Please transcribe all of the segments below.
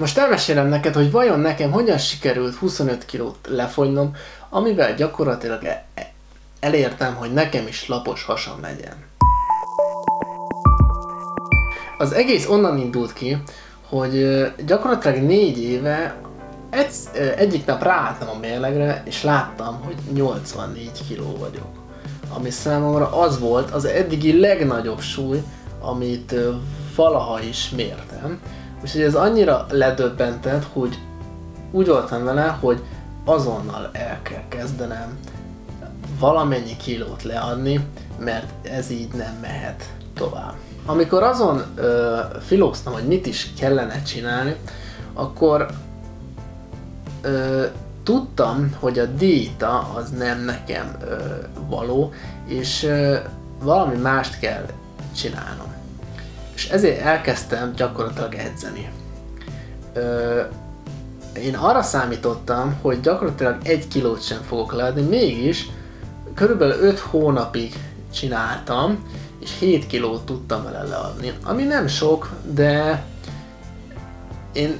Most elmesélem neked, hogy vajon nekem hogyan sikerült 25 kilót lefogynom, amivel gyakorlatilag e- e- elértem, hogy nekem is lapos hasam legyen. Az egész onnan indult ki, hogy gyakorlatilag négy éve egy, egyik nap ráálltam a mérlegre, és láttam, hogy 84 kiló vagyok. Ami számomra az volt az eddigi legnagyobb súly, amit valaha is mértem. Úgyhogy ez annyira ledöbbentett, hogy úgy voltam vele, hogy azonnal el kell kezdenem valamennyi kilót leadni, mert ez így nem mehet tovább. Amikor azon ö, filóztam, hogy mit is kellene csinálni, akkor ö, tudtam, hogy a diéta az nem nekem ö, való, és ö, valami mást kell csinálnom. És ezért elkezdtem gyakorlatilag edzeni. Ö, én arra számítottam, hogy gyakorlatilag egy kilót sem fogok leadni, mégis körülbelül 5 hónapig csináltam, és 7 kilót tudtam vele leadni. Ami nem sok, de én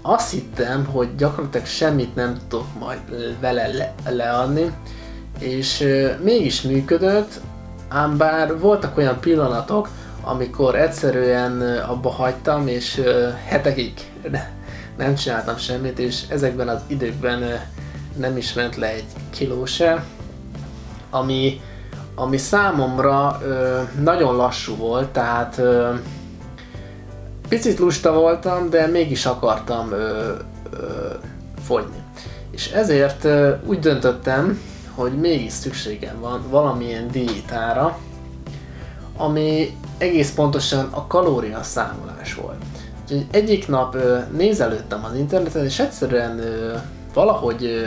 azt hittem, hogy gyakorlatilag semmit nem tudok majd vele le- leadni, és euh, mégis működött, ám bár voltak olyan pillanatok, amikor egyszerűen abba hagytam, és hetekig nem csináltam semmit, és ezekben az időkben nem is ment le egy kiló se, ami, ami számomra nagyon lassú volt, tehát picit lusta voltam, de mégis akartam ö, fogyni. És ezért úgy döntöttem, hogy mégis szükségem van valamilyen diétára, ami egész pontosan a kalória számolás volt. Úgyhogy egyik nap nézelődtem az interneten, és egyszerűen valahogy,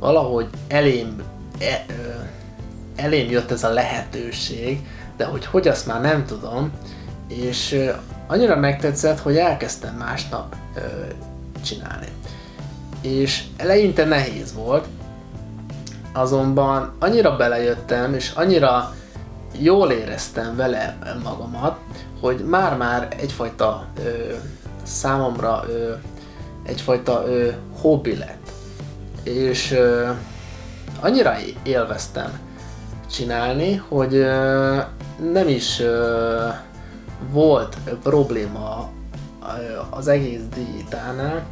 valahogy elém, e, elém jött ez a lehetőség, de hogy hogy azt már nem tudom, és annyira megtetszett, hogy elkezdtem másnap csinálni. És eleinte nehéz volt, azonban annyira belejöttem, és annyira jól éreztem vele magamat, hogy már-már egyfajta ö, számomra ö, egyfajta ö, hobbi lett. És ö, annyira élveztem csinálni, hogy ö, nem is ö, volt probléma az egész diétánál,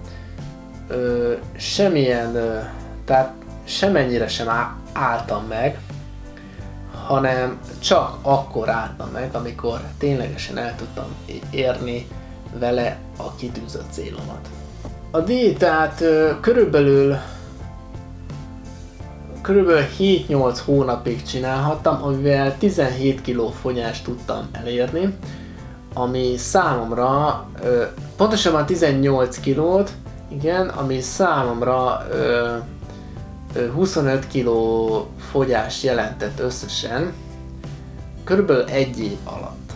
ö, semmilyen, ö, tehát semennyire sem álltam meg, hanem csak akkor álltam meg, amikor ténylegesen el tudtam érni vele a kitűzött célomat. A diétát körülbelül körülbelül 7-8 hónapig csinálhattam, amivel 17 kg fogyást tudtam elérni, ami számomra pontosabban 18 kilót, igen, ami számomra 25 kg fogyás jelentett összesen, körülbelül egy év alatt.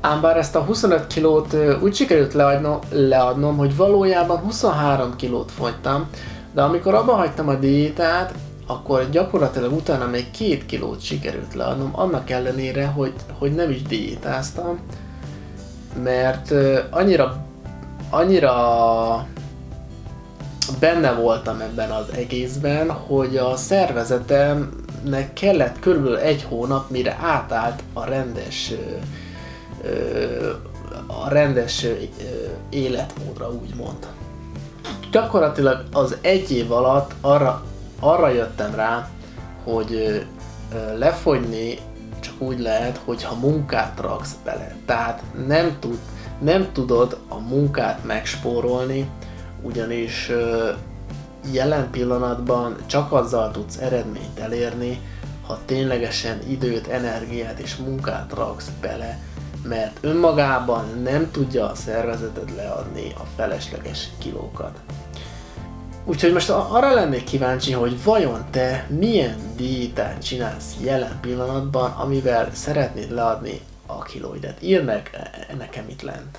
Ám bár ezt a 25 kilót úgy sikerült leadnom, leadnom, hogy valójában 23 kilót fogytam, de amikor abba hagytam a diétát, akkor gyakorlatilag utána még 2 kilót sikerült leadnom, annak ellenére, hogy, hogy nem is diétáztam, mert annyira, annyira benne voltam ebben az egészben, hogy a szervezetemnek kellett körülbelül egy hónap, mire átállt a rendes a rendes életmódra, úgymond. Gyakorlatilag az egy év alatt arra, arra jöttem rá, hogy lefogyni csak úgy lehet, hogyha munkát raksz bele. Tehát nem, tud, nem tudod a munkát megspórolni, ugyanis jelen pillanatban csak azzal tudsz eredményt elérni, ha ténylegesen időt, energiát és munkát raksz bele, mert önmagában nem tudja a szervezeted leadni a felesleges kilókat. Úgyhogy most arra lennék kíváncsi, hogy vajon te milyen diétát csinálsz jelen pillanatban, amivel szeretnéd leadni a kilóidet. Írd meg e, nekem itt lent.